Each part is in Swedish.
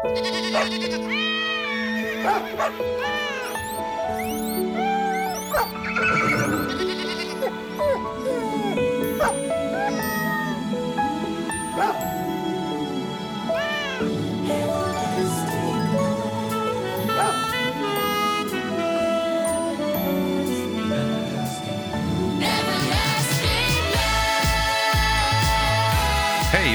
Ha ha ha!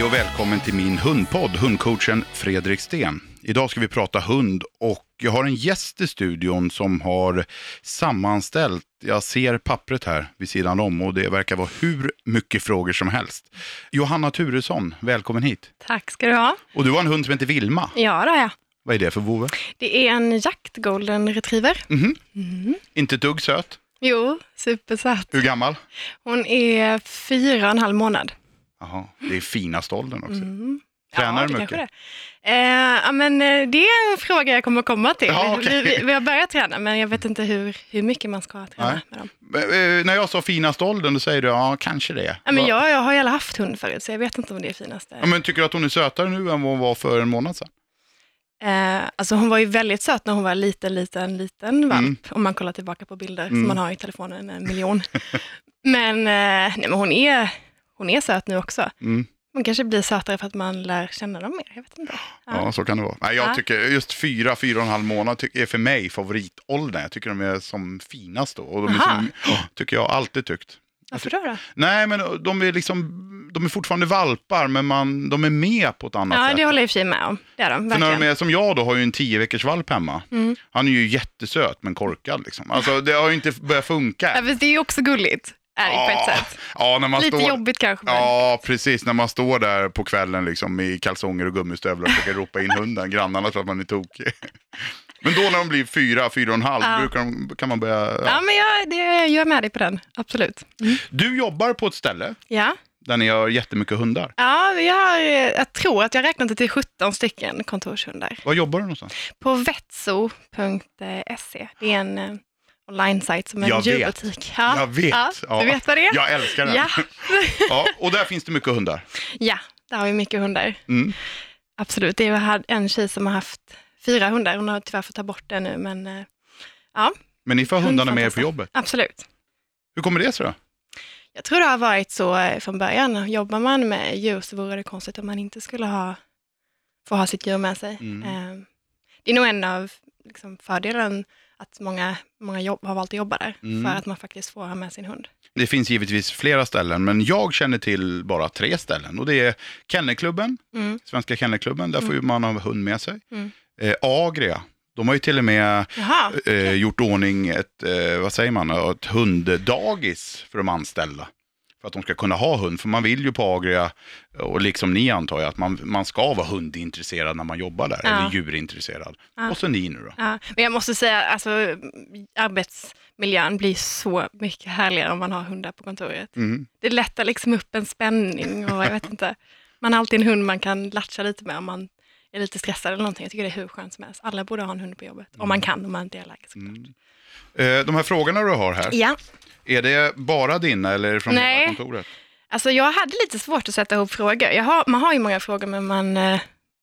Hej och välkommen till min hundpodd, hundcoachen Fredrik Sten. Idag ska vi prata hund och jag har en gäst i studion som har sammanställt, jag ser pappret här vid sidan om och det verkar vara hur mycket frågor som helst. Johanna Turesson, välkommen hit. Tack ska du ha. Och du har en hund som heter Vilma. Ja, det har jag. Vad är det för vovve? Det är en jakt golden retriever. Mhm. Inte ett dugg söt. Jo, supersöt. Hur gammal? Hon är fyra och en halv månad. Jaha, det är finaste åldern också. Mm. Tränar ja, du mycket? det. Eh, men eh, det är en fråga jag kommer komma till. Ja, okej. vi, vi, vi har börjat träna, men jag vet inte hur, hur mycket man ska träna Nej. med dem. Eh, När jag sa finaste åldern, då säger du ja, kanske det. Ja, men jag, jag har ju aldrig haft hund förut, så jag vet inte om det är finaste. Ja, men tycker du att hon är sötare nu än vad hon var för en månad sedan? Eh, alltså hon var ju väldigt söt när hon var liten, liten, liten valp. Mm. Om man kollar tillbaka på bilder Mm. som man har i telefonen, en miljon. men, eh, nej, men hon, är, hon är söt nu också. Mm. Hon kanske blir sötare för att man lär känna dem mer. Jag vet inte. Ja, så kan det vara. Nej, jag Ja. tycker just fyra, fyra och en halv månad är för mig favoritåldern. Jag tycker de är som finast då. Och de som, Ja, tycker jag alltid tyckt. Varför då? då? Nej, men de är liksom, de är fortfarande valpar, men man, de är med på ett annat Ja, sätt. det håller jag i och för sig med om. Det är de, För när verkligen. de är, som jag då har ju en tio veckors valp hemma. Mm. Han är ju jättesöt men korkad liksom. Alltså det har ju inte börjat funka. Ja, det är ju också gulligt, är det på ett sätt. ja, när man Lite står... jobbigt kanske. Men... Ja, precis. När man står där på kvällen liksom, i kalsonger och gummistövlar och försöker ropa in hunden. Grannarna tror att man är tokig. Men då när de blir fyra, fyra och en halv, Ja. brukar de, kan man börja... Ja, Ja. men jag, det, jag är med dig på den. Absolut. Du jobbar på ett ställe Ja. där ni har jättemycket hundar. Ja, vi har, eh, jag tror att jag räknat det till 17 stycken kontorshundar. Var jobbar du någonstans? På vetso.se. Det är en eh, online-sajt som en Jag djurbutik. Ja. Jag vet. Ja, Ja. Du vet vad det är? Jag älskar den. Ja. Ja, och där finns det mycket hundar. ja, där har vi mycket hundar. Mm. Absolut. Det är en tjej som har haft fyra hundar. Hon har tyvärr fått ta bort det nu, men eh, Men ni får hundarna med er på jobbet. absolut. Hur kommer det sig då? Jag tror det har varit så eh, från början. Jobbar man med djur så vore det konstigt om man inte skulle ha, få ha sitt djur med sig. Mm. Eh, Det är nog en av liksom, fördelen att många, många jobb, har valt att jobba där, Mm. för att man faktiskt får ha med sin hund. Det finns givetvis flera ställen, men jag känner till bara tre ställen. Och det är Kennelklubben, Mm. Svenska Kennelklubben, där får ju man ha hund med sig. Mm. Eh, Agria, de har ju till och med Jaha, eh, gjort ordning ett, eh, vad säger man, ett hunddagis för de anställda. För att de ska kunna ha hund, för man vill ju på Agria, och liksom ni antar jag, att man, man ska vara hundintresserad när man jobbar där, Ja. eller djurintresserad. Ja. Och så ni nu då. ja. men jag måste säga, alltså, arbetsmiljön blir så mycket härligare om man har hundar på kontoret. Mm. Det lättar liksom upp en spänning och jag vet inte. Man har alltid en hund man kan latcha lite med om man är lite stressad eller någonting. Jag tycker det är hur skönt som helst. Alla borde ha en hund på jobbet. Om man kan, om man inte är allergisk. Mm. Eh, de här frågorna du har här, Ja, är det bara dina eller är det från Nej. hela kontoret? alltså jag hade lite svårt att sätta ihop frågor. Jag har, man har ju många frågor men man, eh,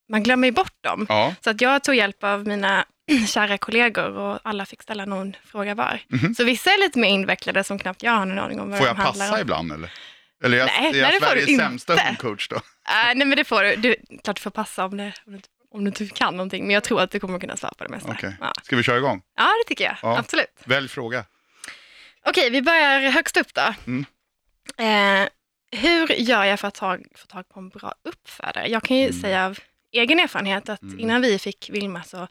man glömmer ju bort dem. Ja. Så att jag tog hjälp av mina kära kollegor och alla fick ställa någon fråga var. Mhm. Så vissa är lite mer invecklade som knappt jag har någon aning om vad Får de jag handlar passa om. ibland eller? Eller jag, Nej, är jag nej, det får du Sveriges sämsta hundcoach då? Äh, nej men det får du. du. Klart du får passa om, det, om, du, om du inte kan någonting. Men jag tror att du kommer kunna svara på det mesta. Okej. Ja. Ska vi köra igång? ja, det tycker jag. Ja. Absolut. Välj fråga. Okej, vi börjar högst upp då. Mm. Eh, hur gör jag för att ta, få tag på en bra uppfödare? Jag kan ju Mm. säga av egen erfarenhet att Mm. innan vi fick Vilma så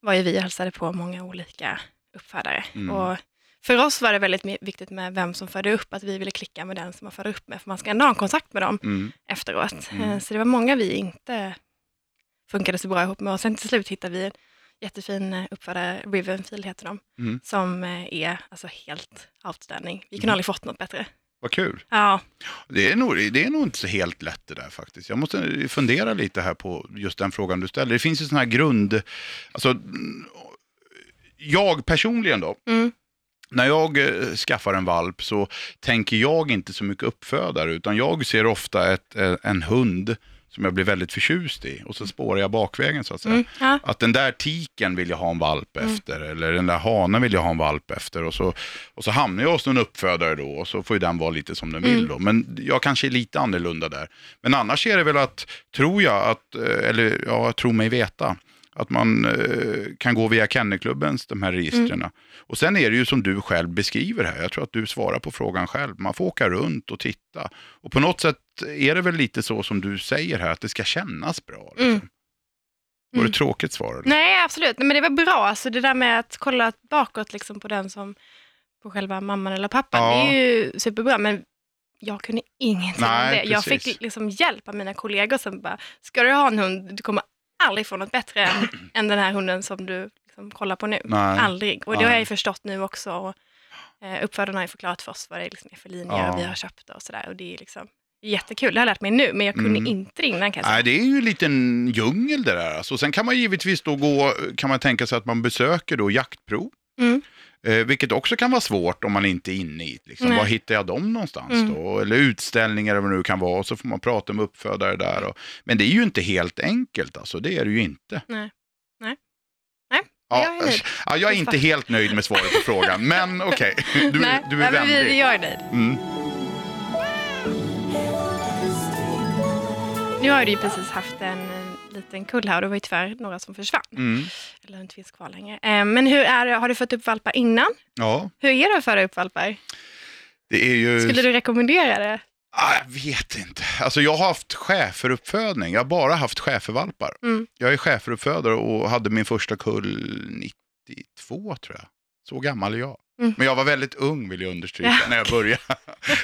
var ju vi och hälsade på många olika uppfödare. Mm. Och för oss var det väldigt viktigt med vem som födde upp, att vi ville klicka med den som man födde upp med, för man ska ändå ha en kontakt med dem Mm. efteråt. Mm. Eh, Så det var många vi inte funkade så bra ihop med. Och sen till slut hittade vi en jättefin eh, uppfödare, Rivenfield heter de, Mm. som eh, är alltså helt outstanding. Vi kunde Mm. aldrig fått något bättre. Vad kul. Ja, Det är, nog, det är nog inte så helt lätt det där faktiskt. Jag måste fundera lite här på just den frågan du ställer. Det finns ju sådana här grund... Alltså, jag personligen då, mm. När jag eh, skaffar en valp så tänker jag inte så mycket uppfödare, utan jag ser ofta ett, eh, en hund som jag blir väldigt förtjust i och så spårar jag bakvägen så att säga. Mm. Ja. Att den där tiken vill jag ha en valp efter eller den där hanen vill jag ha en valp efter och så, och så hamnar jag hos någon uppfödare då och så får ju den vara lite som den vill då. Men jag kanske är lite annorlunda där. Men annars är det väl att, tror jag att, eh, eller ja, jag tror mig veta, att man eh, kan gå via Kennelklubbens, de här registren. Och sen är det ju som du själv beskriver här, jag tror att du svarar på frågan själv. Man får åka runt och titta. Och på något sätt är det väl lite så som du säger här, att det ska kännas bra. Liksom. Mm. Var det Mm. tråkigt svar? Eller? Nej, absolut. Nej, Men det var bra. Alltså, det där med att kolla bakåt liksom, på den som på själva mamman eller pappan, Ja. det är ju superbra. Men jag kunde ingenting Nej, om det. Jag precis. fick liksom hjälp av mina kollegor som bara, ska du ha en hund, du kommer aldrig få något bättre än, än den här hunden som du liksom, kollar på nu. Nej. Aldrig. Och det Nej. har jag ju förstått nu också. Och, eh, uppfödarna har ju förklarat för oss vad det liksom är för linjer Ja. vi har köpt och sådär. Och det är liksom jättekul. Det har jag lärt mig nu, men jag kunde Mm. inte det innan kan jag säga. Nej, det är ju en liten djungel det där. Alltså. Sen kan man givetvis då gå, kan man tänka sig att man besöker då jaktprov. Mm. Eh, vilket också kan vara svårt om man inte är inne i det. Liksom. Var hittar jag dem någonstans Mm. då? Eller utställningar eller vad det nu kan vara. Och så får man prata med uppfödare där. Och... Men det är ju inte helt enkelt alltså. Det är det ju inte. Nej. Nej. Nej, Ja, jag är ja, jag är inte helt nöjd med svaret på frågan. Men okej, du, Nej, du är nej, vi, vänlig. jag är nöjd. Mm. Nu har du ju precis haft en liten kull här och det var ju tyvärr några som försvann. Mm. Eller inte finns kvar längre. Eh, Men hur är det, har du fått upp valpar innan? Ja, Hur är det att föda upp valpar? det är ju... Skulle du rekommendera det? Ah, jag vet inte. Alltså jag har haft schäferuppfödning. Jag har bara haft schäfervalpar. Mm. Jag är schäferuppfödare och hade min första kull 92 tror jag. Så gammal är jag. Mm. Men jag var väldigt ung vill jag understryka Ja, när jag började.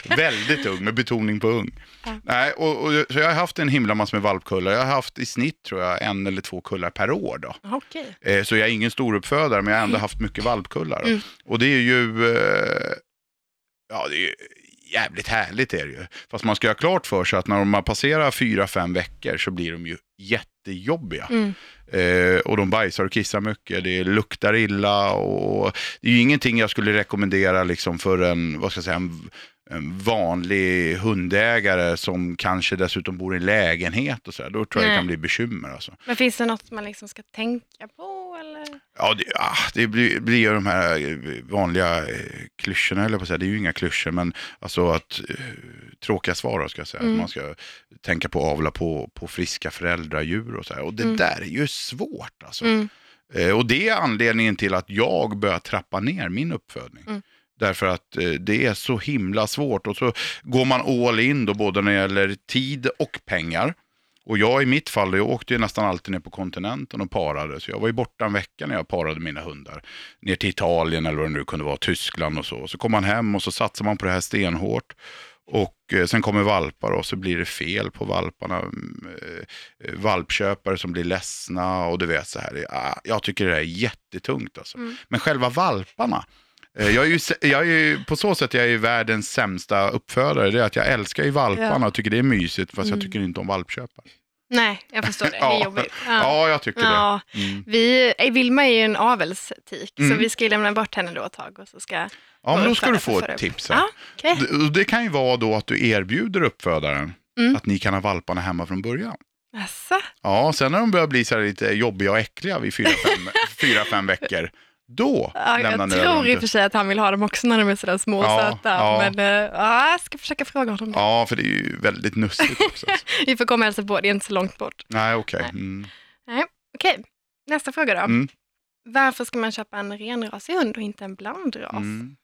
väldigt ung med betoning på ung. Ja. Nej, och, och, så jag har haft en himla massa med valpkullar. Jag har haft i snitt tror jag en eller två kullar per år. Då. Okej. Eh, så jag är ingen stor uppfödare men jag har ändå haft mycket valpkullar. Mm. Och det är ju, eh, ja det är ju jävligt härligt är det ju. Fast man ska ha klart för sig att när de har passerat fyra, fem veckor så blir de ju jättejobbiga. Mm. Eh, och de bajsar och kissar mycket, det luktar illa och det är ju ingenting jag skulle rekommendera liksom för en, vad ska jag säga, en, en vanlig hundägare som kanske dessutom bor i lägenhet och så här. Då tror jag det Nej. kan bli bekymmer alltså. Men finns det något man liksom ska tänka på? Ja, det, ah, det blir, blir ju de här eh, vanliga eh, klyschorna, eller på att säga. Det är ju inga klyschor, men alltså att eh, tråkiga svar då, ska jag säga. Mm. Att man ska tänka på att avla på, på friska föräldradjur och så här. Och det Mm. där är ju svårt alltså. Mm. Eh, och det är anledningen till att jag börjar trappa ner min uppfödning. Mm. Därför att eh, det är så himla svårt och så går man all in då både när det gäller tid och pengar. Och jag i mitt fall, jag åkte ju nästan alltid ner på kontinenten och parade. Så jag var ju borta en vecka när jag parade mina hundar. Ner till Italien eller vad det nu kunde vara, Tyskland och så. Så kom man hem och så satsar man på det här stenhårt. Och eh, sen kommer valpar och så blir det fel på valparna. Mm, eh, valpköpare som blir ledsna och du vet så här. Ja, jag tycker det är jättetungt alltså. Mm. Men själva valparna. eh, Jag är, ju, jag är ju, på så sätt jag är världens sämsta uppfödare. Det är att jag älskar ju valparna och tycker det är mysigt fast jag Mm. tycker inte om valpköpare. Nej, jag förstår det. Det är Ja. jobbigt. Ja, jag tycker Ja. det. Mm. Vi, eh, Vilma är ju en avelstik, så Mm. vi ska ju lämna bort henne då ett tag. Och så ska Ja, men då ska du få ett tips här. Ja, okej. Det, det kan ju vara då att du erbjuder uppfödaren Mm. att ni kan ha valparna hemma från början. Jaså? Ja, sen när de börjar bli så lite jobbiga och äckliga vid fyra, fem, fyra, fem veckor, då Ja, lämnar jag tror i och för sig att han vill ha dem också när de är sådär små och Ja, söta. ja. Men uh, ja, jag ska försöka fråga honom det. Ja, för det är ju väldigt nussigt också. Vi får komma och hälsa på, det är inte så långt bort. Nej, okej. Nej. Mm. Okej, nästa fråga då. Mm. Varför ska man köpa en renrasig hund och inte en blandras? Mm.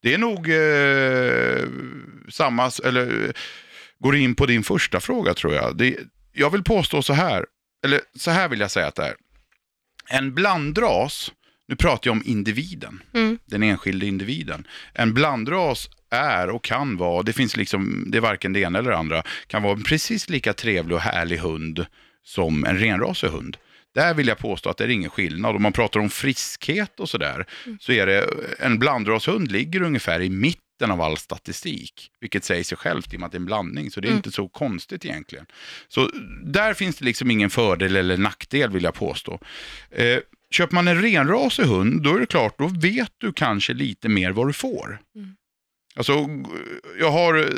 Det är nog eh, samma, eller eh, går in på din första fråga tror jag. Det, jag vill påstå så här, eller så här vill jag säga att det är. En blandras, nu pratar jag om individen, Mm. den enskilde individen. En blandras är och kan vara, det finns liksom, det är varken det ena eller det andra, kan vara en precis lika trevlig och härlig hund som en renrasig hund. Där vill jag påstå att det är ingen skillnad. Om man pratar om friskhet och sådär, så är det, en blandrashund ligger ungefär i mitten av all statistik. Vilket säger sig självt i och med att det är en blandning, så det är Mm. inte så konstigt egentligen. Så där finns det liksom ingen fördel eller nackdel vill jag påstå. Eh, köper man en renrasig hund, då är det klart, då vet du kanske lite mer vad du får. Mm. Alltså, jag har,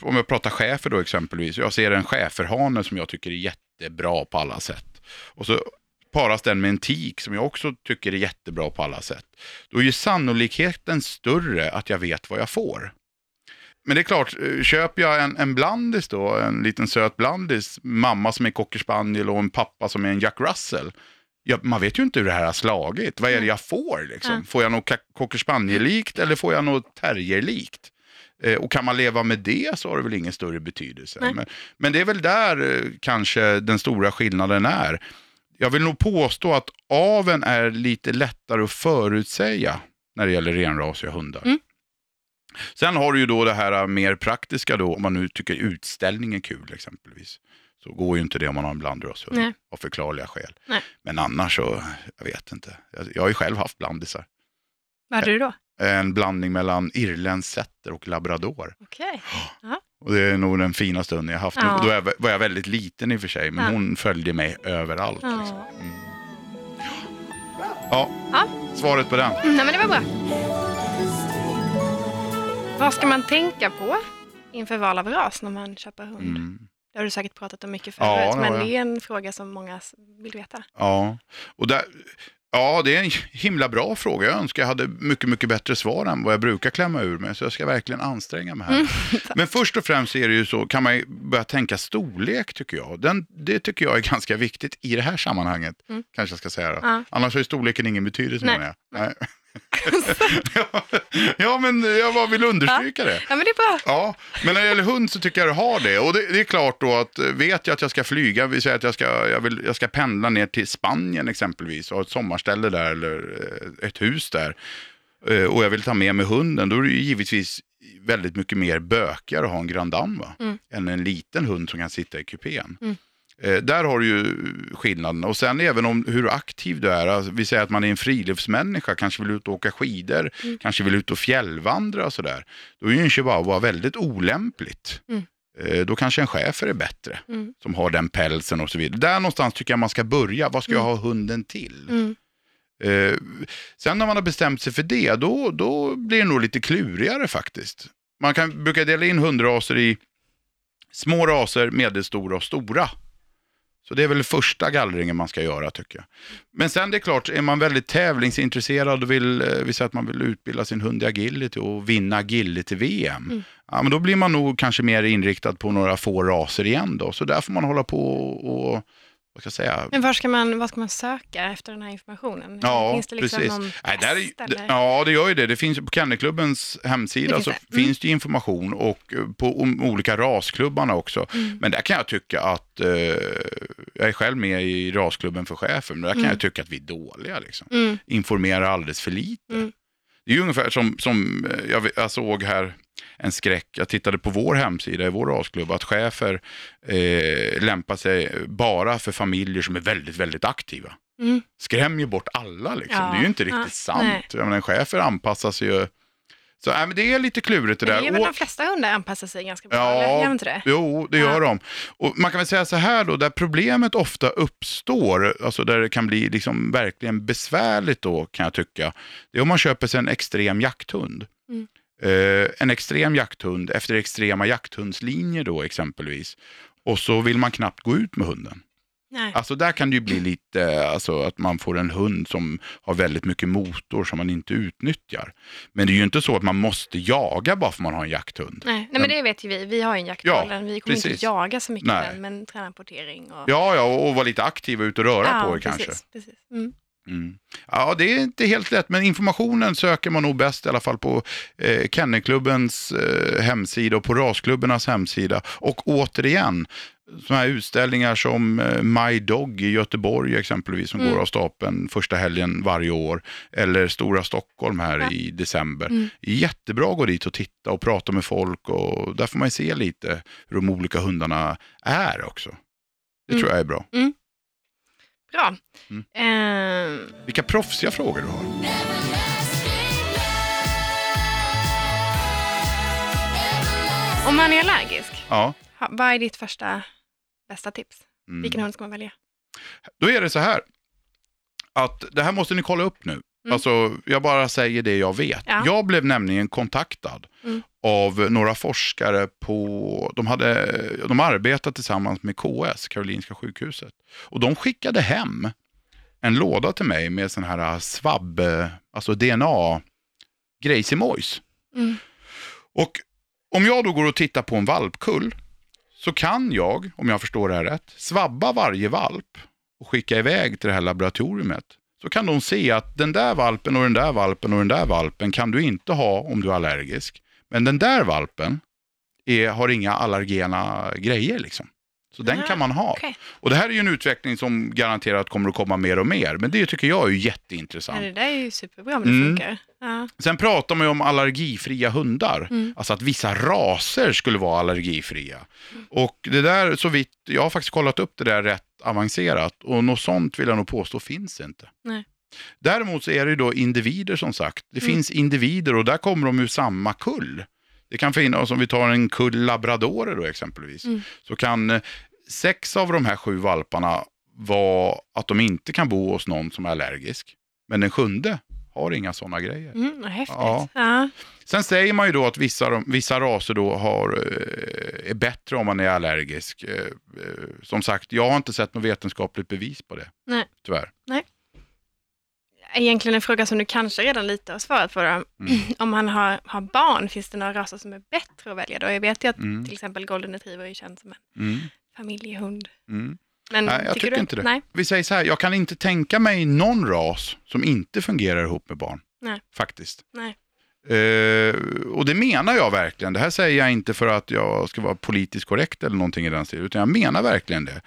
om jag pratar chefer då exempelvis, jag ser en schäferhane som jag tycker är jättebra på alla sätt. Och så paras den med en tik som jag också tycker är jättebra på alla sätt. Då är ju sannolikheten större att jag vet vad jag får. Men det är klart, eh, köper jag en, en blandis då, en liten söt blandis, mamma som är cocker spaniel och en pappa som är en Jack Russell. Ja, man vet ju inte hur det här har slagit. Vad är det jag får? Liksom? Får jag något ka- cocker spaniel-likt eller får jag något terrier-likt? Eh, och kan man leva med det så har det väl ingen större betydelse. Men, men det är väl där eh, kanske den stora skillnaden är. Jag vill nog påstå att aven är lite lättare att förutsäga när det gäller renrasiga hundar. Mm. Sen har du ju då det här mer praktiska då, om man nu tycker utställning är kul exempelvis. Så går ju inte det om man har en Nej. av förklarliga skäl. Nej. Men annars så, jag vet inte. Jag, jag har ju själv haft blandisar. Vad hade du då? En blandning mellan irländsk setter och labrador. Okej. Och det är nog den finaste hunden jag haft. Ja. Då var jag väldigt liten i och för sig, men Ja. hon följde mig överallt. Ja. Liksom. Mm. Ja, Ja. svaret på den. Nej, men det var bra. Vad ska man tänka på inför val av ras när man köper hund? Mm. Det har du säkert pratat om mycket Ja, förut, har men det är en fråga som många vill veta. Ja, och där, ja, det är en himla bra fråga. Jag önskar jag hade mycket, mycket bättre svar än vad jag brukar klämma ur mig. Så jag ska verkligen anstränga mig här. Mm. Men först och främst är det ju så, kan man börja tänka storlek tycker jag. Den, det tycker jag är ganska viktigt i det här sammanhanget. Mm. Kanske jag ska säga då. Ja. Annars har ju storleken ingen betydelse Nej. menar jag. Nej. Ja, ja, men jag bara vill understryka det. Ja, men det är bra. Ja, men när det gäller hund så tycker jag det har det. Och det, det är klart då att eh, vet jag att jag ska flyga, vi säger att jag ska, jag, vill, jag ska pendla ner till Spanien exempelvis och ha ett sommarställe där eller eh, ett hus där. eh, Och jag vill ta med mig hunden, då är det ju givetvis väldigt mycket mer bökigare att ha en Grand Dame va? Mm. än en liten hund som kan sitta i kupén. Mm. Eh, där har du ju skillnaden. Och sen även om hur aktiv du är. Alltså, vi säger att man är en friluftsmänniska, kanske vill ut och åka skidor, Mm. kanske vill ut och fjällvandra och sådär. Då är ju en chihuahua väldigt olämpligt. Mm. Eh, då kanske en schäfer är bättre, Mm. som har den pälsen och så vidare. Där någonstans tycker jag man ska börja. Vad ska jag ha hunden till? Mm. Eh, sen när man har bestämt sig för det, då, då blir det nog lite klurigare faktiskt. Man kan, brukar dela in hundraser i små raser, medelstora och stora. Så det är väl första gallringen man ska göra tycker jag. Men sen det är klart, är man väldigt tävlingsintresserad och vill, eh, vi säger att man vill utbilda sin hund i agility och vinna agility-VM. Mm. Ja, men då blir man nog kanske mer inriktad på några få raser igen då. Så där får man hålla på och vad ska jag säga, Men var ska, man, var ska man söka efter den här informationen? Ja, Finns det liksom precis. någon Nej, där är, eller? ja, det gör ju det. Det finns på Kennelklubbens hemsida finns så det. Mm. finns det ju information och eh, på olika rasklubbarna också. Mm. Men där kan jag tycka att, eh, jag är själv med i rasklubben för chefen, men där kan Mm. jag tycka att vi är dåliga. Liksom. Mm. Informerar alldeles för lite. Mm. Det är ju ungefär som, som eh, jag, jag såg här en skräck, jag tittade på vår hemsida i vår rasklubb, att chefer eh, lämpar sig bara för familjer som är väldigt, väldigt aktiva Mm. skrämmer ju bort alla. Liksom. Ja, det är ju inte riktigt ja, sant. Jag menar, en chefer anpassar sig ju. Så äh, men det är lite klurigt det Men där. det är väl Och- de flesta hundar anpassar sig ganska bra, Ja, eller gör inte det? Jo, det Ja. gör de. Och man kan väl säga så här då, där problemet ofta uppstår, alltså där det kan bli liksom verkligen besvärligt då kan jag tycka, det är om man köper sig en extrem jakthund. Mm. Eh, en extrem jakthund efter extrema jakthundslinjer då exempelvis. Och så vill man knappt gå ut med hunden. Nej. Alltså där kan det ju bli lite, alltså att man får en hund som har väldigt mycket motor som man inte utnyttjar. Men det är ju inte så att man måste jaga bara för att man har en jakthund. Nej. Nej, men det vet ju vi. Vi har ju en jakthållare. Ja, vi kommer precis. inte jaga så mycket Nej. den, men tränar portering och... Ja, ja, och vara lite aktiv och ut och röra Ja, på er precis, kanske. Precis. Mm. Mm. Ja, det är inte helt lätt, men informationen söker man nog bäst i alla fall på eh, Kennelklubbens eh, hemsida och på rasklubbarnas hemsida. Och återigen, sådana här utställningar som eh, My Dog i Göteborg exempelvis, som Mm. går av stapeln första helgen varje år, eller Stora Stockholm här Ja. i december. Mm. Jättebra att gå dit och titta och prata med folk och där får man se lite hur de olika hundarna är också. Det Mm. tror jag är bra. Bra. Mm. Ehm, Vilka proffsiga frågor du har. om man är allergisk, Ja. vad är ditt första bästa tips? Mm. Vilken hund ska man välja? Då är det så här, att det här måste ni kolla upp nu. Mm. Alltså, jag bara säger det jag vet. Ja. Jag blev nämligen kontaktad Mm. av några forskare på, de hade de arbetat tillsammans med KS, Karolinska sjukhuset. Och de skickade hem en låda till mig med sån här svabb, alltså DNA, grejsimojs. Mm. Och om jag då går och tittar på en valpkull så kan jag, om jag förstår det här rätt, svabba varje valp och skicka iväg till det här laboratoriet. Så kan de se att den där valpen och den där valpen och den där valpen kan du inte ha om du är allergisk. Men den där valpen är, har inga allergena grejer liksom. Så den Ah, kan man ha. Okej. Och det här är ju en utveckling som garanterat kommer att komma mer och mer. Men det tycker jag är jätteintressant. Ja, det där är ju superbra om det Mm. funkar. Ja. Sen pratar man ju om allergifria hundar. Mm. Alltså att vissa raser skulle vara allergifria. Och det där, så vitt, jag har faktiskt kollat upp det där rätt avancerat och något sånt vill jag nog påstå finns inte. Nej. Däremot så är det då individer som sagt. Det Mm. finns individer och där kommer de ur samma kull. Det kan finnas, om vi tar en kull labradorer då exempelvis, Mm. så kan eh, sex av de här sju valparna vara att de inte kan bo hos någon som är allergisk. Men den sjunde har inga sådana grejer. Mm, häftigt. Ja. Ja. Sen säger man ju då att vissa, vissa raser då har, eh, är bättre om man är allergisk. Eh, eh, Som sagt, jag har inte sett något vetenskapligt bevis på det. Nej. Tyvärr. Egentligen en fråga som du kanske redan lite har svarat på. Mm. Om man har, har barn, finns det några raser som är bättre att välja då? Jag vet ju att Mm. till exempel golden retriever är känd som en Mm. familjehund. Mm. Men Nej, jag tycker du? inte det. Nej. Vi säger så här, jag kan inte tänka mig någon ras som inte fungerar ihop med barn. Nej. Faktiskt. Nej. Eh, och det menar jag verkligen. Det här säger jag inte för att jag ska vara politiskt korrekt eller någonting i den stilen, utan jag menar verkligen det.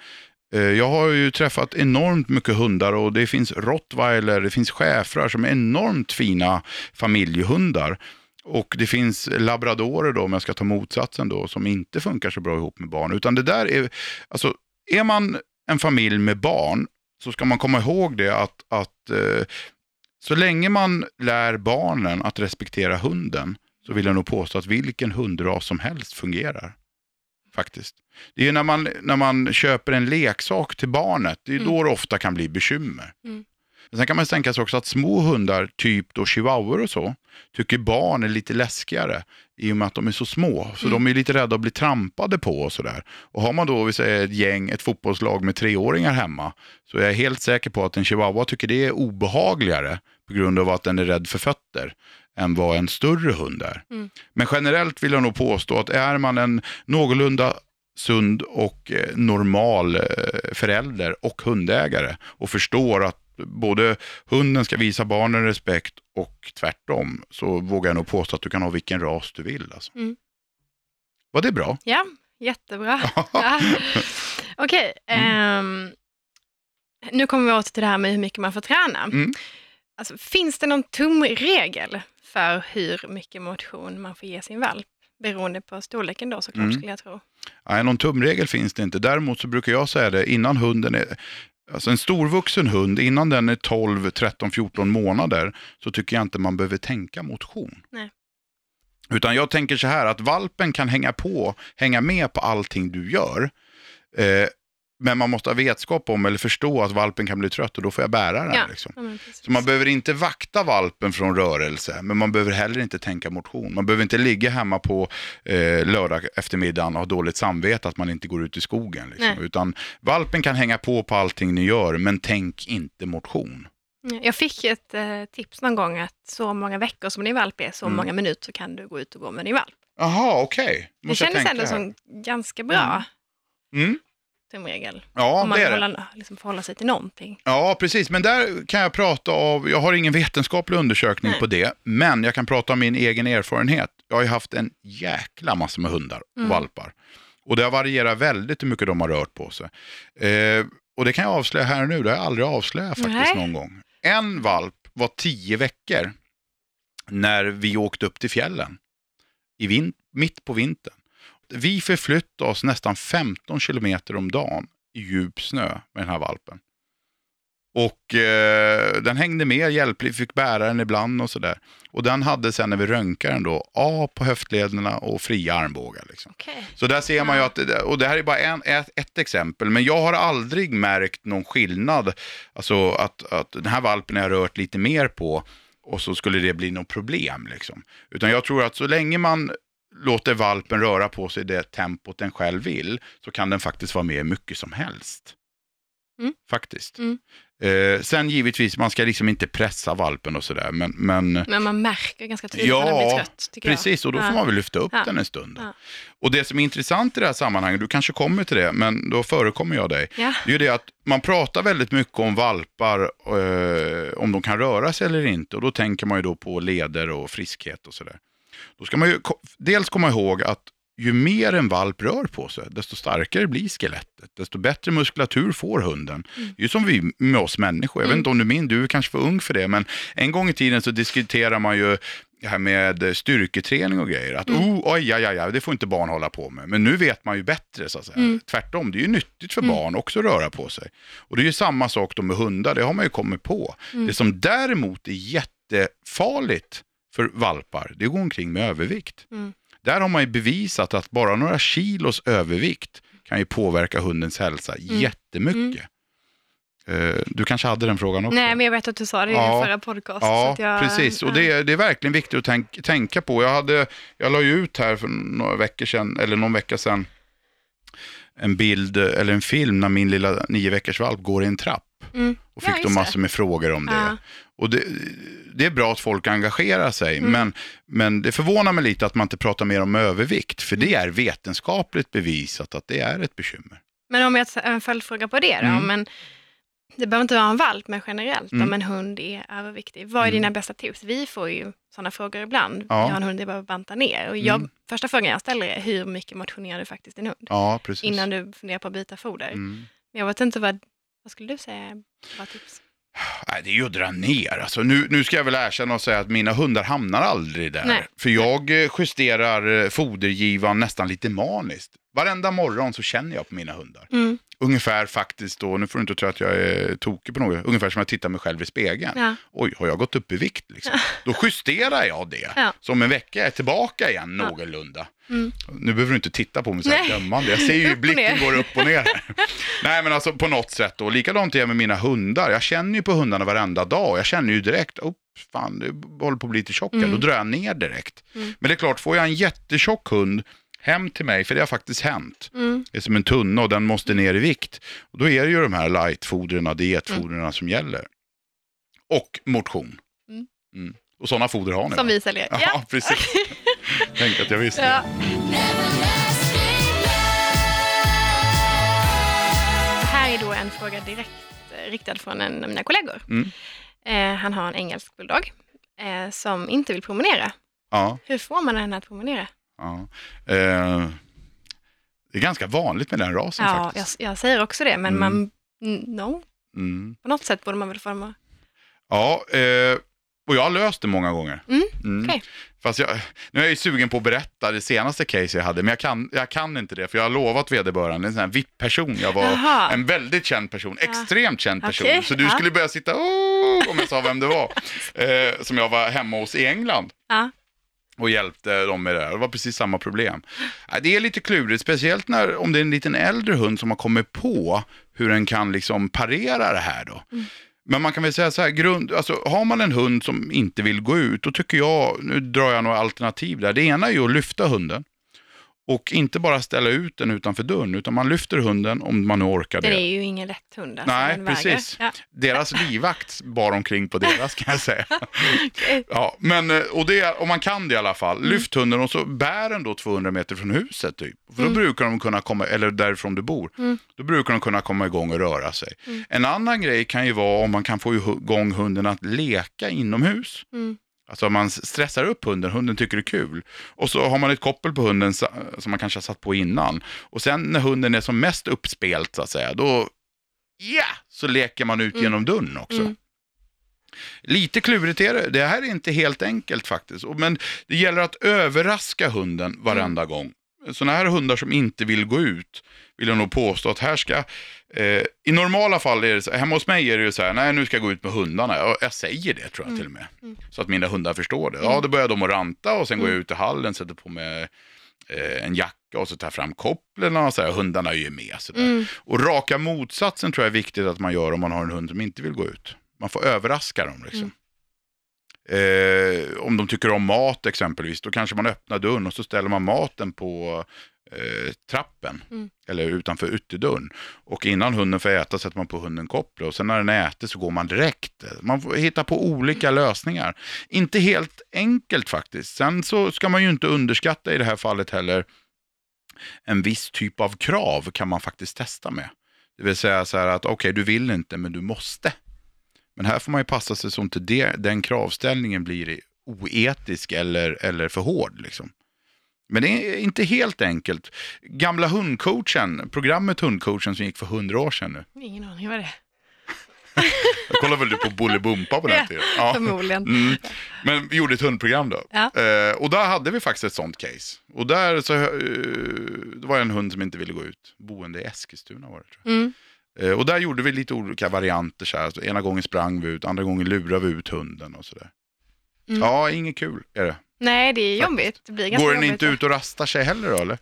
Eh, jag har ju träffat enormt mycket hundar och det finns rottweiler, det finns schäfrar som är enormt fina familjehundar. Och det finns labradorer då, om jag ska ta motsatsen då, som inte funkar så bra ihop med barn. Utan det där är, alltså, är man en familj med barn så ska man komma ihåg det att, att eh, så länge man lär barnen att respektera hunden så vill jag nog påstå att vilken hundras som helst fungerar. Faktiskt. Det är när man, när man köper en leksak till barnet, det är Mm. då det ofta kan bli bekymmer. Mm. Men sen kan man tänka sig också att små hundar, typ då chihuahuor och så, tycker barn är lite läskigare i och med att de är så små. Så Mm. de är lite rädda att bli trampade på och sådär. Och har man då, vi säger ett gäng, ett fotbollslag med treåringar hemma, så är jag helt säker på att en chihuahua tycker det är obehagligare på grund av att den är rädd för fötter än vad en större hund är. Mm. Men generellt vill jag nog påstå att är man en någorlunda sund och eh, normal eh, förälder och hundägare och förstår att både hunden ska visa barnen respekt och tvärtom så vågar jag nog påstå att du kan ha vilken ras du vill. Alltså. Mm. Var det bra? Ja, jättebra. ja. Okej, ehm, nu kommer vi åter till det här med hur mycket man får träna. Mm. Alltså, finns det någon tumregel för hur mycket motion man får ge sin valp? Beroende på storleken då såklart Mm. skulle jag tro. Nej, någon tumregel finns det inte. Däremot så brukar jag säga det innan hunden är Alltså en storvuxen hund, innan den är 12, 13, 14 månader så tycker jag inte man behöver tänka motion. Nej. Utan jag tänker så här att valpen kan hänga på, hänga med på allting du gör. Eh, men man måste ha vetskap om eller förstå att valpen kan bli trött och då får jag bära den. Ja. Liksom. Ja. Så man behöver inte vakta valpen från rörelse, men man behöver heller inte tänka motion. Man behöver inte ligga hemma på eh, lördag eftermiddagen och ha dåligt samvete att man inte går ut i skogen. Liksom. Utan valpen kan hänga på på allting ni gör, men tänk inte motion. Ja, Jag fick ett eh, tips någon gång att så många veckor som din valp är, så Mm. många minuter så kan du gå ut och gå med din valp. Jaha, okej. Det Måste jag kändes ändå som ganska bra Mm. Tumregel. Ja, Om man det är det. liksom förhåller sig till någonting. Ja, precis. Men där kan jag prata av, jag har ingen vetenskaplig undersökning Nej. på det, men jag kan prata om min egen erfarenhet. Jag har ju haft en jäkla massa med hundar och Mm. valpar. Och det har varierat väldigt hur mycket de har rört på sig. Eh, och det kan jag avslöja här nu, det har jag aldrig avslöjat faktiskt Nej. någon gång. En valp var tio veckor när vi åkte upp till fjällen, i vin- mitt på vintern. Vi förflyttade oss nästan 15 kilometer om dagen i djup snö med den här valpen. Och eh, den hängde med hjälpligt, fick bära den ibland och sådär. Och den hade sen när vi röntgade den då A på höftlederna och fria armbågar. Liksom. Okej. Så där ser man ju att, och det här är bara en, ett, ett exempel, men jag har aldrig märkt någon skillnad. Alltså att, att den här valpen har jag rört lite mer på och så skulle det bli något problem. Liksom. Utan jag tror att så länge man låter valpen röra på sig det tempot den själv vill, så kan den faktiskt vara med hur mycket som helst. Mm. Faktiskt. Mm. Eh, sen givetvis, man ska liksom inte pressa valpen och sådär, men, men Men man märker ganska tydligt Ja, när den blir trött. Precis, och då jag. får man väl lyfta upp Ja. den en stund. Ja. Och det som är intressant i det här sammanhanget, du kanske kommer till det, men då förekommer jag dig. Det är ju det att man pratar väldigt mycket om valpar, eh, om de kan röra sig eller inte. Och då tänker man ju då på leder och friskhet och sådär. Då ska man ju dels komma ihåg att ju mer en valp rör på sig, desto starkare blir skelettet. Desto bättre muskulatur får hunden. Det är ju som vi med oss människor. Jag vet inte om du minns, du är kanske för ung för det, men en gång i tiden så diskuterar man ju det här med styrketräning och grejer. Att oh, oj, oj, oj, oj, det får inte barn hålla på med. Men nu vet man ju bättre så att säga. Tvärtom, det är ju nyttigt för barn också att röra på sig. Och det är ju samma sak då med hundar, det har man ju kommit på. Det som däremot är jättefarligt för valpar, det är att gå omkring med övervikt. Mm. Där har man ju bevisat att bara några kilos övervikt kan ju påverka hundens hälsa jättemycket. Eh, Du kanske hade den frågan också? Nej, men jag vet att du sa det i Ja. din förra podcast. Ja, jag, precis. Och det, är- det är verkligen viktigt att tänk, tänka på. Jag, hade, jag la ju ut här för några veckor sedan, eller någon vecka sedan, en bild eller en film när min lilla nio veckors valp går i en trapp. Mm. Och Ja, fick just då massor med frågor om det. Ja. Och det, det är bra att folk engagerar sig, Mm. men, men det förvånar mig lite att man inte pratar mer om övervikt, för det är vetenskapligt bevisat att det är ett bekymmer. Men om jag tar en följdfråga på det då. Mm. Men det behöver inte vara en valp, men generellt Mm. om en hund är överviktig. Vad är Mm. dina bästa tips? Vi får ju sådana frågor ibland. Ja. Jag har en hund jag behöver banta ner. Och jag, Mm. Första frågan jag ställer är hur mycket motionerar du faktiskt din hund? Ja. Innan du funderar på att byta foder. Mm. Jag vet inte vad, vad skulle du säga bra tips? Nej, det är ju att dra ner. Alltså, nu, nu ska jag väl erkänna och säga att mina hundar hamnar aldrig där. Nej. För jag eh, justerar eh, fodergivan nästan lite maniskt. Varenda morgon så känner jag på mina hundar. Mm. Ungefär faktiskt då, nu får du inte tro att jag är tokig på något, ungefär som jag tittar mig själv i spegeln. Ja. Oj, har jag gått upp i vikt liksom? Då justerar jag det. Ja. Så om en vecka är jag tillbaka igen någorlunda. Mm. Nu behöver du inte titta på mig så här dömande. Jag ser ju Upp blicken går upp och ner. Nej men alltså på något sätt då. Likadant är det med mina hundar. Jag känner ju på hundarna varenda dag. Jag känner ju direkt, oh, fan det håller på att bli lite tjock här. Mm. Då drar jag ner direkt. Mm. Men det är klart, får jag en jättetjock hund hem till mig, för det har faktiskt hänt. Mm. Det är som en tunna och den måste ner i vikt. Och då är det ju de här lightfodren, dietfodren som gäller. Och motion. Mm. Mm. Och sådana foder har ni Som va? vi säljer. Ja, precis. Tänk att jag visste. Ja. Det här är då en fråga direkt eh, riktad från en av mina kollegor. Mm. Eh, han har en engelsk bulldog eh, som inte vill promenera. Ja, Hur får man henne att promenera? Ja. Eh, det är ganska vanligt med den rasen Ja, jag, faktiskt. jag säger också det, men Mm. man, mm, no, Mm. på något sätt borde man väl få dem att... Ja, eh, och jag har löst det många gånger. Mm, okej. Fast jag, nu är jag ju sugen på att berätta det senaste case jag hade, men jag kan, jag kan inte det, för jag har lovat vederbörande, en sån här VIP-person. Jag var Jaha. en väldigt känd person, extremt känd person. Så du ja. skulle börja sitta, oh, om jag sa vem det var, eh, som jag var hemma hos i England. Ja. Och hjälpte dem med det där. Det var precis samma problem. Ja, Det är lite klurigt, speciellt när, om det är en liten äldre hund som har kommit på hur den kan liksom parera det här då. Mm. Men man kan väl säga så här, grund, alltså, har man en hund som inte vill gå ut, då tycker jag, nu drar jag några alternativ där. Det ena är ju att lyfta hunden. Och inte bara ställa ut den utanför dörren, utan man lyfter hunden om man nu orkar det. Det är ju ingen lätt hund. Alltså, Nej, precis. Ja. Deras livvakt bar omkring på deras kan jag säga. Okej. Ja, men eh, och det, om man kan det i alla fall. Mm. Lyft hunden och så bär den då 200 meter från huset typ. För då Mm. brukar de kunna komma, eller därifrån du bor. Mm. Då brukar de kunna komma igång och röra sig. Mm. En annan grej kan ju vara om man kan få igång hunden att leka inomhus. Mm. Alltså man stressar upp hunden, hunden tycker det är kul. Och så har man ett koppel på hunden som man kanske har satt på innan. Och sen när hunden är som mest uppspelt så att säga, då ja, så leker man ut Mm. genom dörren också. Mm. Lite klurigt är det. Det här är inte helt enkelt faktiskt. Men det gäller att överraska hunden varenda gång. Sådana här hundar som inte vill gå ut, vill jag nog påstå att här ska, eh, i normala fall är det så, hemma hos mig är det ju så här, nej nu ska jag gå ut med hundarna. Jag, jag säger det tror jag till och med. Så att mina hundar förstår det. Ja, då börjar de att ranta och sen går jag ut i hallen, sätter på mig eh, en jacka och så tar jag fram kopplen och så här, hundarna är ju med. Så där. Och raka motsatsen tror jag är viktigt att man gör om man har en hund som inte vill gå ut. Man får överraska dem liksom. Eh, om de tycker om mat exempelvis, då kanske man öppnar dörren och så ställer man maten på eh, trappen Mm. eller utanför ytterdörren. Och innan hunden får äta sätter man på hunden kopplet och sen när den äter så går man direkt. Man får hitta på olika lösningar. Inte helt enkelt faktiskt. Sen så ska man ju inte underskatta i det här fallet heller en viss typ av krav kan man faktiskt testa med. Det vill säga så här att okej, du vill inte men du måste. Men här får man ju passa sig så inte det, den kravställningen blir oetisk eller, eller för hård. Liksom. Men det är inte helt enkelt. Gamla hundcoachen, programmet Hundcoachen som gick för hundra år sedan nu. Ingen aning vad det är. Jag kollar väl du på Bolibompa på den Ja, tiden? Ja. Förmodligen. Mm. Men vi gjorde ett hundprogram då. Ja. Eh, och där hade vi faktiskt ett sånt case. Och där så, eh, det var en hund som inte ville gå ut. Boende i Eskilstuna var det tror jag. Mm. Eh, och där gjorde vi lite olika varianter. Så här. Ena gången sprang vi ut, andra gången lurade vi ut hunden och sådär. Mm. Ja, inget kul är det. Nej, det är jobbigt. Det blir ganska Går den jobbigt. inte ut och rastar sig heller då eller?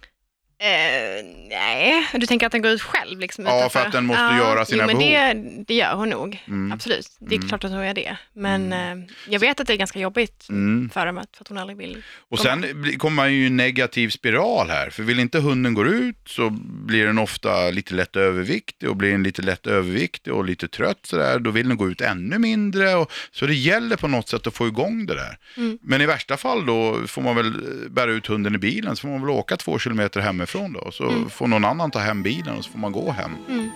Eh, nej, du tänker att den går ut själv? Liksom, Ja, utanför? för att den måste göra sina jo, men behov. Det, det gör hon nog, Mm. absolut. Det är Mm. klart att hon gör det. Men eh, jag vet att det är ganska jobbigt Mm. för dem, att- för att hon aldrig vill. Och sen bli- kommer man ju i en negativ spiral här. För vill inte hunden gå ut så blir den ofta lite lätt överviktig och blir den lite lätt överviktig och lite trött sådär. Då vill den gå ut ännu mindre. Och, så det gäller på något sätt att få igång det där. Mm. Men i värsta fall då får man väl eh, bära ut hunden i bilen så får man väl åka två kilometer hemifrån då. Så Mm. får någon annan ta hem bilen och så får man gå hem. Mm.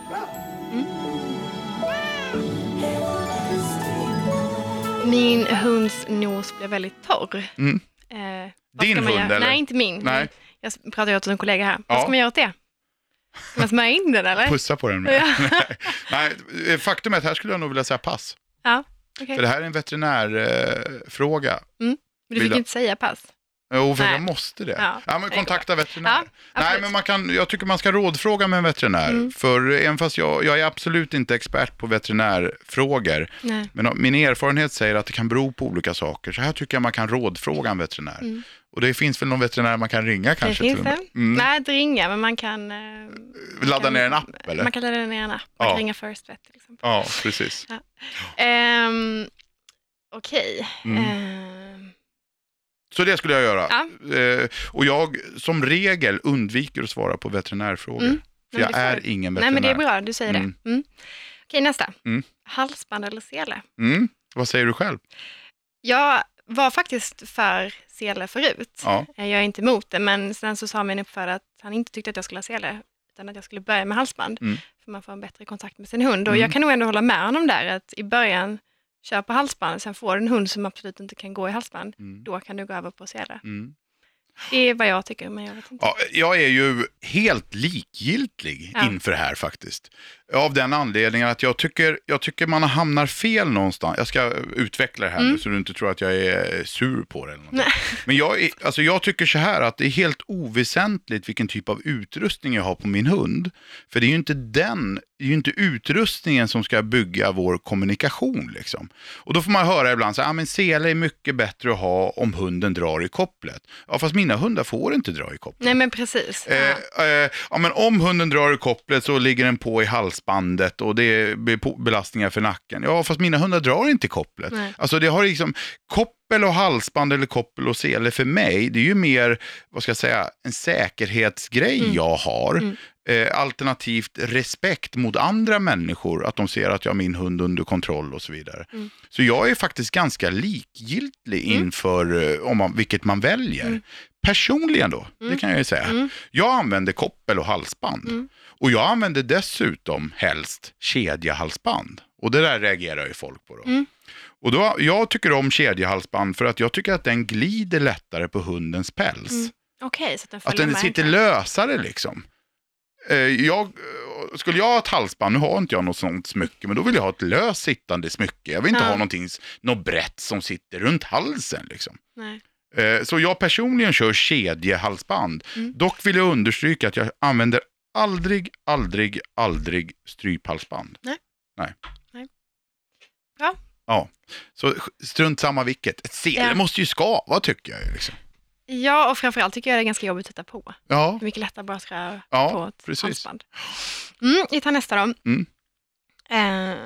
Min hunds nos blev väldigt torr. Mm. Eh, vad Din hund, göra? eller? Nej, inte min. Nej. Jag pratar ju åt en kollega här. Vad Ja. ska man göra åt det? Ska man smörja in den eller? Pussa på den. Ja. Nej, eh, faktum är att här skulle jag nog vilja säga pass. ja. okej. För det här är en veterinärfråga. Eh, fråga. Men du vill fick jag- inte säga pass. Jo, för Nej. jag måste det. Ja, Ja, men kontakta veterinär. Ja, Nej, men man kan, jag tycker man ska rådfråga med en veterinär. Mm. För även fast jag, jag är absolut inte expert på veterinärfrågor, Nej. men min erfarenhet säger att det kan bero på olika saker. Så här tycker jag man kan rådfråga en veterinär. Mm. Och det finns väl någon veterinär man kan ringa kanske? det finns det. Mm. Nej, inte ringa, men man kan... Eh, Ladda kan, ner en app eller? Man kan ladda ner en app. Man Ja. kan ringa First Vet till exempel. Ja, precis. Ehm, Okej. Mm. Ehm, Så det skulle jag göra. Ja. Eh, och jag som regel undviker att svara på veterinärfrågor. Mm. För jag är du. ingen Nej, veterinär. men det är bra. Du säger Mm. det. Mm. Okej, nästa. Mm. Halsband eller sele? Mm. Vad säger du själv? Jag var faktiskt för sele förut. Ja. Eh, Jag är inte emot det, men sen så sa min uppfödare att han inte tyckte att jag skulle ha sele, utan att jag skulle börja med halsband. Mm. För man får en bättre kontakt med sin hund. Och jag kan nog ändå hålla med honom där, att i början kör på halsband, sen får en hund som absolut inte kan gå i halsband. Mm. Då kan du gå över på sele. Mm. Det är vad jag tycker, men jag vet inte. Ja, jag är ju helt likgiltig Ja. inför det här faktiskt. Av den anledningen att jag tycker, jag tycker man hamnar fel någonstans. Jag ska utveckla det här nu Mm. så du inte tror att jag är sur på det. Eller någonting. Nej. Men jag, är, alltså jag tycker så här att det är helt oväsentligt vilken typ av utrustning jag har på min hund. För det är ju inte den, det är ju inte utrustningen som ska bygga vår kommunikation. Liksom. Och då får man höra ibland så här, ah, men sele är mycket bättre att ha om hunden drar i kopplet. Ja, fast mina hundar får inte dra i kopplet. Nej, men precis. Eh, Ja. eh, ja, men om hunden drar i kopplet så ligger den på i halsbandet och det blir belastningar för nacken. Ja, fast mina hundar drar inte i kopplet. Nej. Alltså det har liksom, koppel och halsband eller koppel och sele för mig, det är ju mer, vad ska jag säga, en säkerhetsgrej Mm. jag har. Mm. Eh, alternativt respekt mot andra människor, att de ser att jag har min hund under kontroll och så vidare. Mm. Så jag är faktiskt ganska likgiltig Mm. inför eh, om man, vilket man väljer. Mm. Personligen då, det Mm. kan jag ju säga. Mm. Jag använder koppel och halsband. Mm. Och jag använder dessutom helst kedjehalsband. Och det där reagerar ju folk på då. Och då, jag tycker om kedjehalsband för att jag tycker att den glider lättare på hundens päls. Okej, så att den Att den sitter lösare liksom. Eh, Jag, eh, skulle jag ha ett halsband, nu har inte jag något sånt smycke, men då vill jag ha ett löst sittande smycke. Jag vill inte Ja. ha någonting, något brett som sitter runt halsen. Liksom. Nej. Eh, Så jag personligen kör kedjehalsband. Mm. Dock vill jag understryka att jag använder aldrig, aldrig, aldrig stryphalsband. Nej. Nej. Nej. Ja. Ja, så strunt samma vilket. Ett sele Ja. måste ju skava tycker jag. Liksom. Ja, och framförallt tycker jag det är ganska jobbigt att titta på. Ja, Det är mycket lättare att bara ska Ja, på ett precis. halsband. Mm, vi tar nästa då. Mm. Eh,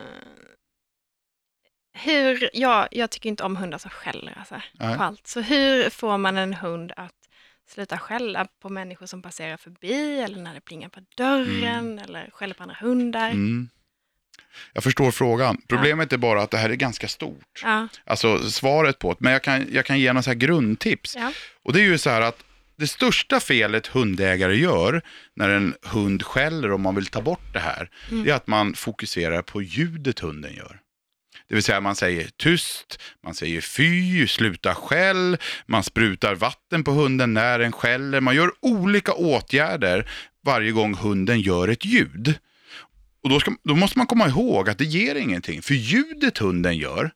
hur, ja, jag tycker inte om hundar som skäller alltså, Nej. på allt. Så hur får man en hund att sluta skälla på människor som passerar förbi eller när det plingar på dörren eller skäller på andra hundar? mm. Jag förstår frågan. Problemet är bara att det här är ganska stort. Ja, Alltså svaret på det. Men jag kan, jag kan ge några så här grundtips. ja. Och det är ju så här att det största felet hundägare gör när en hund skäller om man vill ta bort det här, Mm. det är att man fokuserar på ljudet hunden gör. Det vill säga man säger tyst, man säger fy, sluta skäll, man sprutar vatten på hunden när den skäller. Man gör olika åtgärder varje gång hunden gör ett ljud. Och då, ska, då måste man komma ihåg att det ger ingenting, för ljudet hunden gör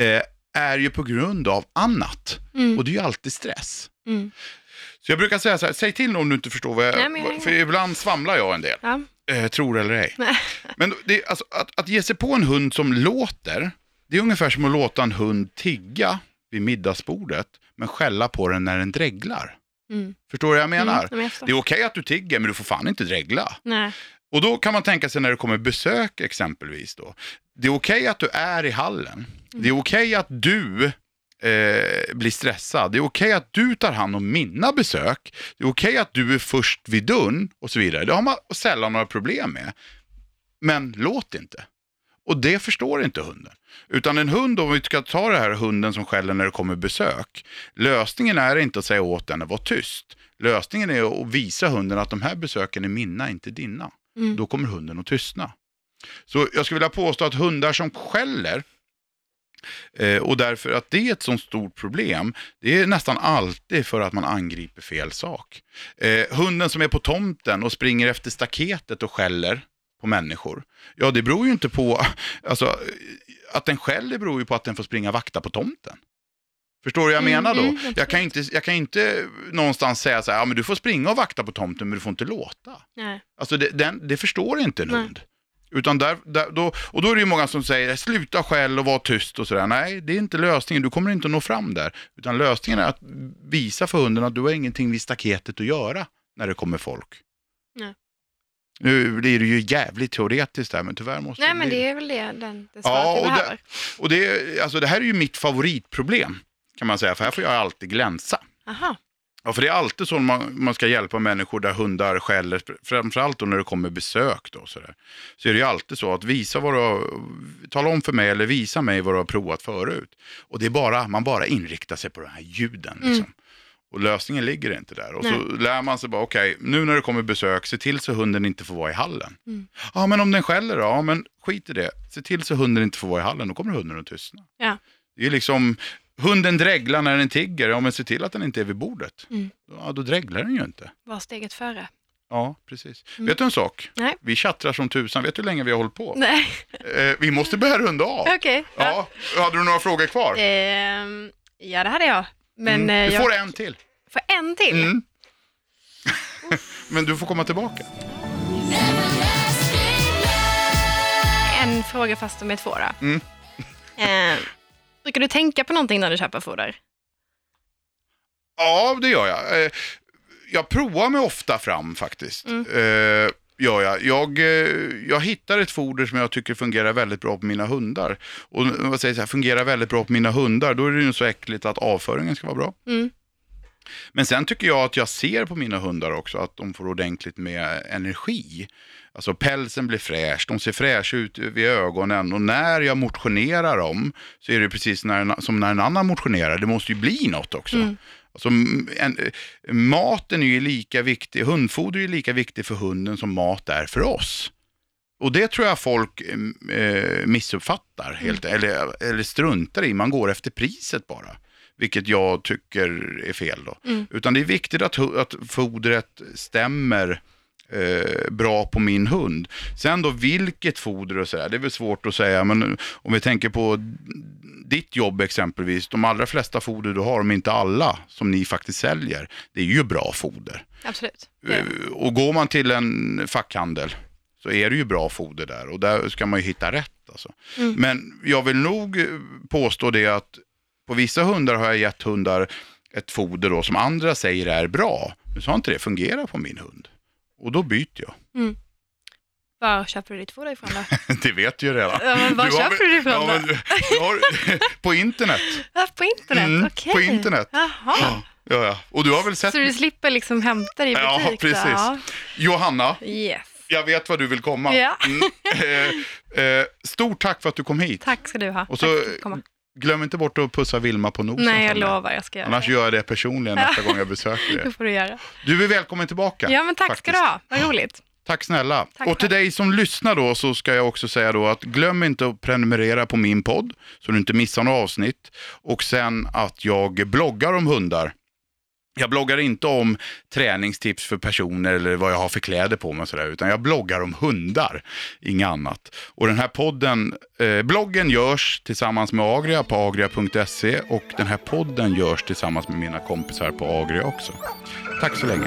eh, är ju på grund av annat. Mm. Och det är ju alltid stress. Mm. Så jag brukar säga så här, säg till om du inte förstår vad jag... Nej, jag för ibland svamlar jag en del, Ja. eh, tror eller ej. Men det, alltså, att, att ge sig på en hund som låter, det är ungefär som att låta en hund tigga vid middagsbordet, men skälla på den när den dreglar. Mm. Förstår du vad jag menar? Mm, men jag förstår. Det är okej att du tigger, men du får fan inte dregla. Nej. Och då kan man tänka sig när det kommer besök exempelvis då. Det är okej att du är i hallen. Det är okej att du eh, blir stressad. Det är okej att du tar hand om mina besök. Det är okej att du är först vid dörren och så vidare. Det har man sällan några problem med. Men låt inte. Och det förstår inte hunden. Utan en hund, om vi ska ta det här hunden som skäller när det kommer besök. Lösningen är inte att säga åt den att vara tyst. Lösningen är att visa hunden att de här besöken är mina, inte dina. Mm. Då kommer hunden att tystna. Så jag skulle vilja påstå att hundar som skäller, eh, och därför att det är ett sånt stort problem, det är nästan alltid för att man angriper fel sak. Eh, hunden som är på tomten och springer efter staketet och skäller på människor, ja det beror ju inte på, alltså att den skäller beror ju på att den får springa och vakta på tomten. Förstår du vad jag Mm, menar då? mm, jag, kan inte, jag kan inte någonstans säga så här, ja men du får springa och vakta på tomten men du får inte låta. Nej. Alltså det, den, det förstår inte en hund. Utan där, där, då, och då är det ju många som säger sluta skäll och var tyst och sådär. Nej, det är inte lösningen. Du kommer inte att nå fram där. Utan lösningen är att visa för hunden att du har ingenting vid staketet att göra när det kommer folk. Nej. Nu blir det ju jävligt teoretiskt där, men tyvärr måste Nej, men bli det är väl det, den, det Ja, och det, och det, alltså det här är ju mitt favoritproblem, kan man säga. För här får jag alltid glänsa. Aha. Ja, för det är alltid så man, man ska hjälpa människor där hundar skäller, framförallt då när det kommer besök då, så, där. så är det ju alltid så att visa vad du har, tala om för mig eller visa mig vad du har provat förut. Och det är bara, man bara inriktar sig på de här ljuden. Mm. Liksom. Och lösningen ligger inte där. Och så lär man sig bara, okej, nu när det kommer besök, se till så hunden inte får vara i hallen. Mm. Ja, men om den skäller då? Ja, men skit i det. Se till så hunden inte får vara i hallen, då kommer hunden att tystna. Ja. Det är liksom, hunden dreglar när den tigger, ja men se till att den inte är vid bordet. Mm. Ja, då dreglar den ju inte. Var steget före. Ja, precis. Mm. Vet du en sak? Nej. Vi chattrar som tusan, vet du hur länge vi har hållit på? Nej, Eh, vi måste börja runda av. okej. Ja, hade du några frågor kvar? Ehm, ja, det hade jag. Men Mm. eh, Du jag får en till. får en till. Mm. men du får komma tillbaka. En fråga fast med två då. Eh, brukar du tänka på någonting när du köper foder? Ja, det gör jag. Eh, Jag provar mig ofta fram faktiskt. Mm. Eh, Gör jag. Jag, eh, jag hittar ett foder som jag tycker fungerar väldigt bra på mina hundar. Och vad säger jag, fungerar väldigt bra på mina hundar, då är det ju så äckligt att avföringen ska vara bra. Mm. Men sen tycker jag att jag ser på mina hundar också att de får ordentligt med energi. Alltså pälsen blir fräsch, de ser fräscha ut vid ögonen och när jag motionerar dem så är det precis när som när en annan motionerar, det måste ju bli något också. Mm. Alltså, en, eh, maten är ju lika viktig, hundfoder är ju lika viktig för hunden som mat är för oss. Och det tror jag folk eh, missuppfattar, helt, eller, eller struntar i, man går efter priset bara. Vilket jag tycker är fel då. Mm. Utan det är viktigt att, att fodret stämmer eh, bra på min hund. Sen då vilket foder och sådär, det är väl svårt att säga, men om vi tänker på ditt jobb exempelvis, de allra flesta foder du har, om inte alla som ni faktiskt säljer, det är ju bra foder. Absolut. Eh, Och går man till en fackhandel så är det ju bra foder där och där ska man ju hitta rätt. Alltså. Mm. Men jag vill nog eh, påstå det att på vissa hundar har jag gett hundar ett foder då som andra säger är bra. Men så har inte det fungerat på min hund. Och då byter jag. Var köper du ditt foder ifrån då? det vet du ju redan. Ja, men var Du har köper väl- du det ifrån ja, då? men du- har, På internet. Ja, på internet? Mm, Okej. på internet. Jaha. Ja, ja. Och du har väl sett Så du slipper liksom hämta det i butik? Ja, då? precis. Ja. Johanna, Yes. jag vet vad du vill komma. Ja. Mm. Eh, eh, stort tack för att du kom hit. Tack ska du ha. Och så Glöm inte bort att pussa Vilma på nosen. Nej, jag lovar. Jag ska göra Annars det. gör jag det personligen nästa gång jag besöker Det dig. får du göra. Du är välkommen tillbaka. Ja, men tack faktiskt. ska du ha. Vad roligt. Tack snälla. Tack och till dig som lyssnar då så ska jag också säga då att glöm inte att prenumerera på min podd så du inte missar några avsnitt. Och sen att jag bloggar om hundar. Jag bloggar inte om träningstips för personer eller vad jag har för kläder på mig och sådär, utan jag bloggar om hundar, inget annat. Och den här podden, eh, bloggen görs tillsammans med Agria på agria.se och den här podden görs tillsammans med mina kompisar på Agria också. Tack så länge.